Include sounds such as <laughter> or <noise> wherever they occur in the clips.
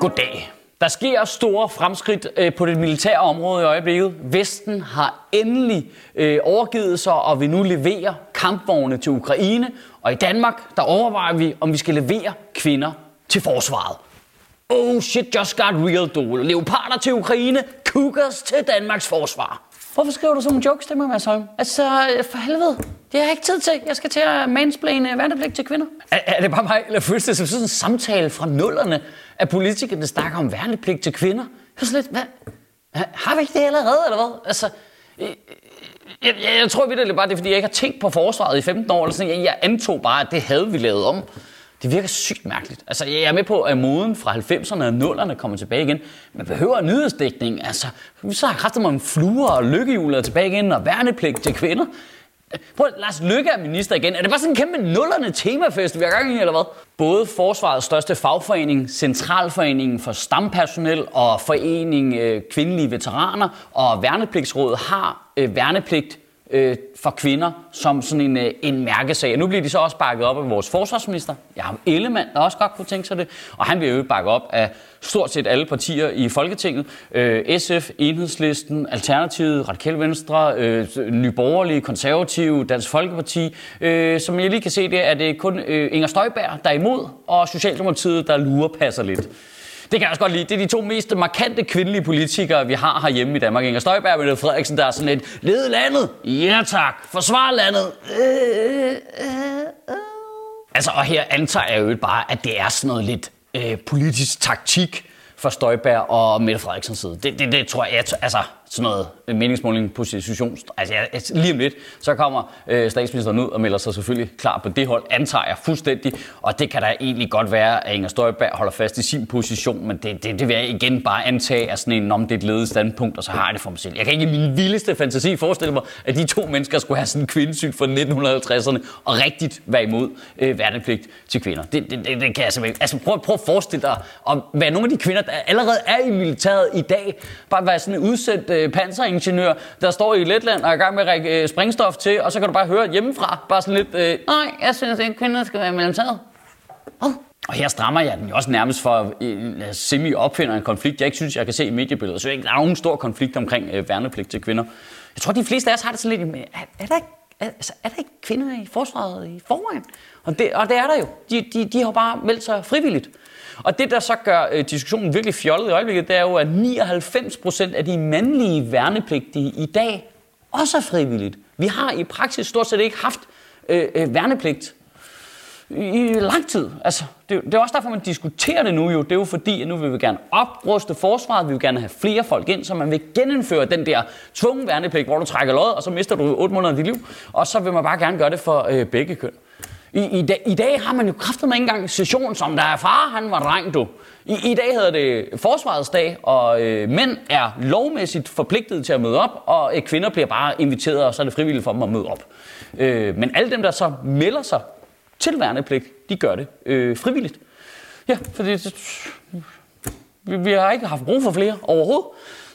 Goddag. Der sker store fremskridt øh, på det militære område i øjeblikket. Vesten har endelig øh, overgivet sig og vil nu levere kampvogne til Ukraine. Og i Danmark, der overvejer vi, om vi skal levere kvinder til forsvaret. Oh shit, just got real, du. Leoparder til Ukraine, cougars til Danmarks forsvar. Hvorfor skriver du sådan nogle jokes til mig, Mads Altså, øh, for helvede. Det har jeg ikke tid til. Jeg skal til at mansplane øh, værnepligt til kvinder. Er, er det bare mig, eller føles det som sådan en samtale fra nullerne, at politikerne snakker om værnepligt til kvinder? Jeg er sådan lidt, hvad? Har vi ikke det allerede, eller hvad? Altså, øh, øh, jeg, jeg, jeg tror virkelig bare, det er, fordi jeg ikke har tænkt på forsvaret i 15 år. Eller sådan. Jeg, jeg antog bare, at det havde vi lavet om. Det virker sygt mærkeligt. Altså, jeg er med på, at moden fra 90'erne og 0'erne kommer tilbage igen. Men behøver nyhedsdækning. Altså, så har kræftet mig om fluer og lykkehjul tilbage igen, og værnepligt til kvinder. Prøv, Lars Lykke er minister igen. Er det bare sådan en kæmpe nullerne temafest, vi har gang i, eller hvad? Både Forsvarets største fagforening, Centralforeningen for Stampersonel og Forening øh, Kvindelige Veteraner og Værnepligtsrådet har øh, værnepligt øh, for kvinder som sådan en, øh, en mærkesag. Og nu bliver de så også bakket op af vores forsvarsminister, Jacob Ellemann, der også godt kunne tænke sig det. Og han bliver jo bakket op af stort set alle partier i Folketinget. Øh, SF, Enhedslisten, Alternativet, Radikale Venstre, øh, Nye Borgerlige, Konservative, Dansk Folkeparti. Øh, som jeg lige kan se, det er det kun øh, Inger Støjberg, der er imod, og Socialdemokratiet, der lurer passer lidt. Det kan jeg også godt lide. Det er de to mest markante kvindelige politikere, vi har herhjemme i Danmark. Inger Støjberg og Mette Frederiksen, der er sådan lidt, led landet, ja tak, forsvar landet. Øh, øh, øh. Altså, og her antager jeg jo bare, at det er sådan noget lidt øh, politisk taktik fra Støjberg og Mette Frederiksens side. Det, det, det tror jeg, altså, sådan noget meningsmåling position. Altså, jeg, lige om lidt, så kommer øh, statsministeren ud og melder sig selvfølgelig klar på det hold, antager jeg fuldstændig. Og det kan da egentlig godt være, at Inger Støjberg holder fast i sin position, men det, det, det vil jeg igen bare antage, er sådan en, om det er et ledet standpunkt, og så har jeg det for mig selv. Jeg kan ikke i min vildeste fantasi forestille mig, at de to mennesker skulle have sådan en kvindesyn fra 1950'erne, og rigtigt være imod øh, værnepligt til kvinder. Det, det, det, det kan jeg simpelthen Altså prøv, prøv at forestille dig, om hvad nogle af de kvinder, allerede er i militæret i dag, bare være sådan en udsendt øh, panseringeniør, der står i Letland og er i gang med at række øh, springstof til, og så kan du bare høre hjemmefra, bare sådan lidt, øh, nej, jeg synes ikke, kvinder skal være i militæret. Oh. Og her strammer jeg den jo også nærmest for øh, en semi opfinder en konflikt, jeg ikke synes, jeg kan se i mediebilledet. Så der er nogen stor konflikt omkring øh, værnepligt til kvinder. Jeg tror, de fleste af os har det sådan lidt, er, er der ikke altså, er der ikke kvinder i forsvaret i forvejen? Og det, og det er der jo. De, de, de har bare meldt sig frivilligt. Og det, der så gør øh, diskussionen virkelig fjollet i øjeblikket, det er jo, at 99 procent af de mandlige værnepligtige i dag også er frivilligt. Vi har i praksis stort set ikke haft øh, øh, værnepligt i lang tid. Altså, det, det er også derfor, man diskuterer det nu jo. Det er jo fordi, at nu vil vi gerne opruste forsvaret, vi vil gerne have flere folk ind, så man vil genindføre den der tvungne værnepligt, hvor du trækker lod, og så mister du 8 måneder af dit liv. Og så vil man bare gerne gøre det for øh, begge køn. I, i, dag, I dag har man jo kraftet med engang session, som der er far, han var dreng, du. I, I dag hedder det Forsvarets dag, og øh, mænd er lovmæssigt forpligtet til at møde op, og øh, kvinder bliver bare inviteret, og så er det frivilligt for dem at møde op. Øh, men alle dem, der så melder sig til værnepligt, de gør det øh, frivilligt. Ja, fordi det, vi, vi har ikke haft brug for flere overhovedet.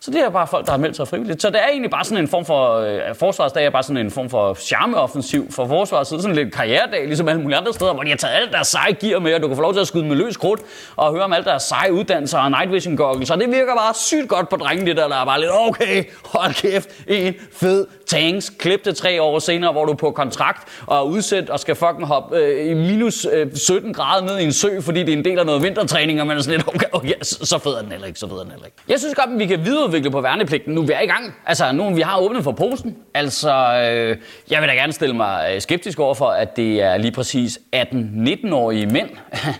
Så det er bare folk, der har meldt sig frivilligt. Så det er egentlig bare sådan en form for, øh, forsvarsdag er bare sådan en form for charmeoffensiv for forsvaret. Så sådan lidt karrieredag, ligesom alle mulige andre steder, hvor de har taget alt deres seje gear med, og du kan få lov til at skyde med løs krudt, og høre om alt deres seje uddannelser og night vision goggles. Så det virker bare sygt godt på drengene, det der, der er bare lidt, okay, hold kæft, en fed tanks, klip det tre år senere, hvor du er på kontrakt og er udsendt og skal fucking hoppe øh, i minus øh, 17 grader ned i en sø, fordi det er en del af noget vintertræning, og man er sådan lidt, okay, okay så, fed er den heller ikke, så fed er den heller ikke. Jeg synes godt, at vi kan videreudvikle på værnepligten, nu vi er i gang. Altså, nu vi har åbnet for posen. Altså, øh, jeg vil da gerne stille mig øh, skeptisk over for, at det er lige præcis 18-19-årige mænd,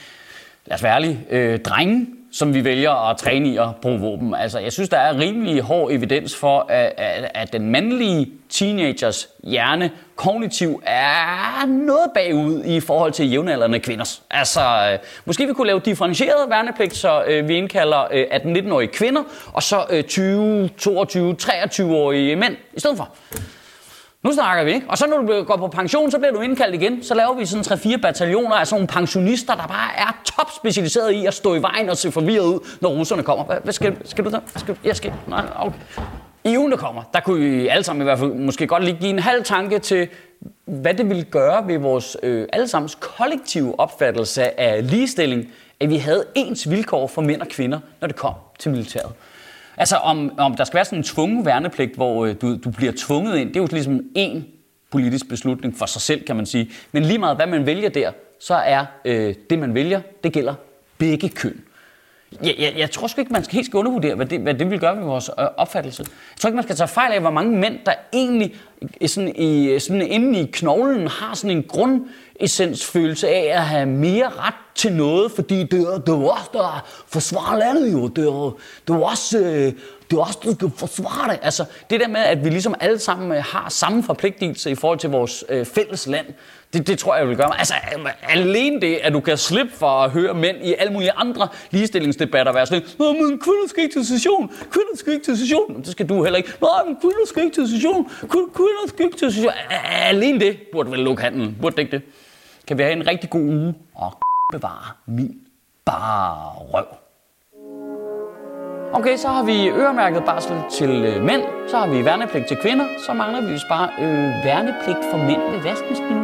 <laughs> lad os være ærlige, øh, drenge, som vi vælger at træne i at bruge våben. Altså, jeg synes, der er rimelig hård evidens for, at, at, at den mandlige teenagers hjerne kognitiv er noget bagud i forhold til jævnaldrende kvinders. Altså, øh, måske vi kunne lave differentieret værnepligt, så øh, vi indkalder øh, 18-19-årige kvinder, og så øh, 20, 22, 23-årige mænd i stedet for. Nu snakker vi, ikke? Og så når du går på pension, så bliver du indkaldt igen. Så laver vi sådan 3-4 bataljoner af sådan nogle pensionister, der bare er top specialiseret i at stå i vejen og se forvirret ud, når russerne kommer. Hvad, hvad skal, skal du der? Skal, jeg skal. Nej, okay. I ugen, der kommer, der kunne vi alle sammen i hvert fald måske godt lige give en halv tanke til, hvad det ville gøre ved vores øh, allesammens kollektive opfattelse af ligestilling, at vi havde ens vilkår for mænd og kvinder, når det kom til militæret. Altså om, om der skal være sådan en tvungen værnepligt, hvor øh, du, du bliver tvunget ind, det er jo ligesom en politisk beslutning for sig selv, kan man sige. Men lige meget hvad man vælger der, så er øh, det, man vælger, det gælder begge køn. Jeg, jeg, jeg tror sgu ikke, man skal helt skal undervurdere, hvad det, hvad det vil gøre ved vores øh, opfattelse. Jeg tror ikke, man skal tage fejl af, hvor mange mænd, der egentlig sådan i, sådan inde i knoglen har sådan en grundessensfølelse af at have mere ret til noget, fordi det er, det er os, der forsvarer landet jo. Det er, det er også, øh, det er også, du skal forsvare det. Altså, det der med, at vi ligesom alle sammen øh, har samme forpligtelse i forhold til vores øh, fælles land, det, det tror jeg vil gøre mig. Altså, øh, alene det, at du kan slippe for at høre mænd i alle mulige andre ligestillingsdebatter være sådan, Nå, men kvinder skal ikke til session, kvinder skal ikke til session. Det skal du heller ikke. Nej, men kvinder skal ikke til session, kvinder skal ikke til session. Alene det burde vel lukke handlen. Burde det ikke det? Kan vi have en rigtig god uge og bevare min bare røv. Okay, så har vi øremærket barsel til øh, mænd, så har vi værnepligt til kvinder, så mangler vi bare øh, værnepligt for mænd ved vaskemaskinen.